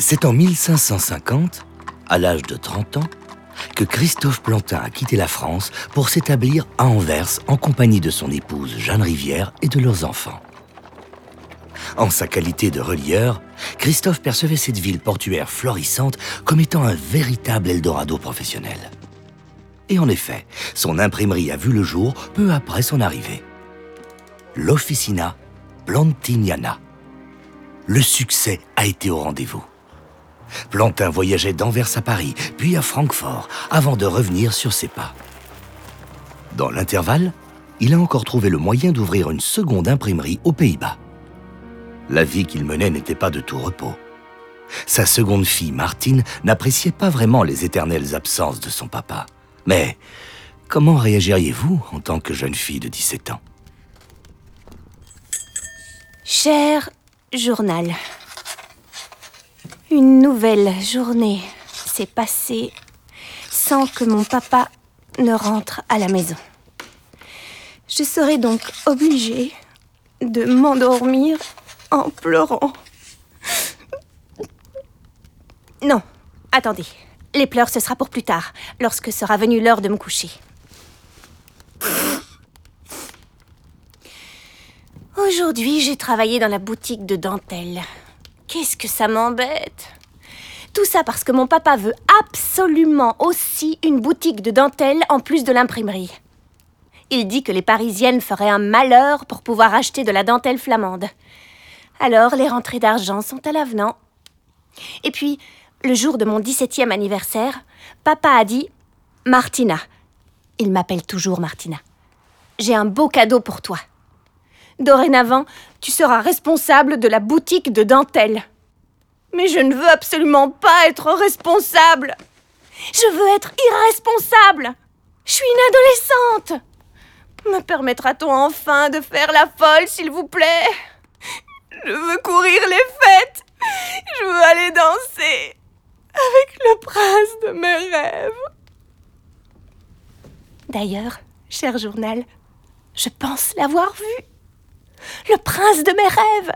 C'est en 1550, à l'âge de 30 ans, que Christophe Plantin a quitté la France pour s'établir à Anvers en compagnie de son épouse Jeanne Rivière et de leurs enfants. En sa qualité de relieur, Christophe percevait cette ville portuaire florissante comme étant un véritable Eldorado professionnel. Et en effet, son imprimerie a vu le jour peu après son arrivée. L'Officina Plantiniana. Le succès a été au rendez-vous. Plantin voyageait d'Anvers à Paris, puis à Francfort, avant de revenir sur ses pas. Dans l'intervalle, il a encore trouvé le moyen d'ouvrir une seconde imprimerie aux Pays-Bas. La vie qu'il menait n'était pas de tout repos. Sa seconde fille, Martine, n'appréciait pas vraiment les éternelles absences de son papa. Mais comment réagiriez-vous en tant que jeune fille de 17 ans? Cher journal, une nouvelle journée s'est passée sans que mon papa ne rentre à la maison. Je serai donc obligée de m'endormir en pleurant. Non, attendez. Les pleurs, ce sera pour plus tard, lorsque sera venue l'heure de me coucher. Aujourd'hui, j'ai travaillé dans la boutique de dentelle. Qu'est-ce que ça m'embête? Tout ça parce que mon papa veut absolument aussi une boutique de dentelle en plus de l'imprimerie. Il dit que les Parisiennes feraient un malheur pour pouvoir acheter de la dentelle flamande. Alors les rentrées d'argent sont à l'avenant. Et puis, le jour de mon 17e anniversaire, papa a dit Martina. Il m'appelle toujours Martina. J'ai un beau cadeau pour toi. Dorénavant, tu seras responsable de la boutique de dentelle. Mais je ne veux absolument pas être responsable. Je veux être irresponsable. Je suis une adolescente. Me permettra-t-on enfin de faire la folle, s'il vous plaît? Je veux courir les fêtes. Je veux aller danser avec le prince de mes rêves. D'ailleurs, cher journal, je pense l'avoir vu le prince de mes rêves.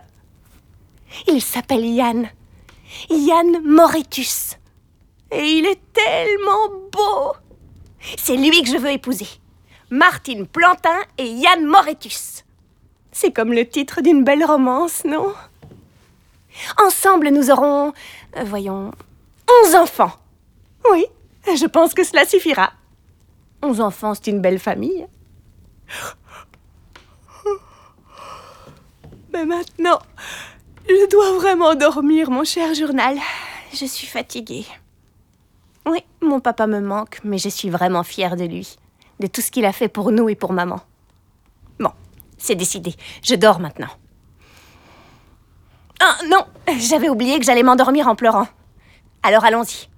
Il s'appelle Yann. Yann Moretus. Et il est tellement beau. C'est lui que je veux épouser. Martine Plantin et Yann Moretus. C'est comme le titre d'une belle romance, non? Ensemble, nous aurons, euh, voyons, onze enfants. Oui, je pense que cela suffira. Onze enfants, c'est une belle famille. Mais maintenant, je dois vraiment dormir, mon cher journal. Je suis fatiguée. Oui, mon papa me manque, mais je suis vraiment fière de lui, de tout ce qu'il a fait pour nous et pour maman. Bon, c'est décidé. Je dors maintenant. Ah non, j'avais oublié que j'allais m'endormir en pleurant. Alors allons-y.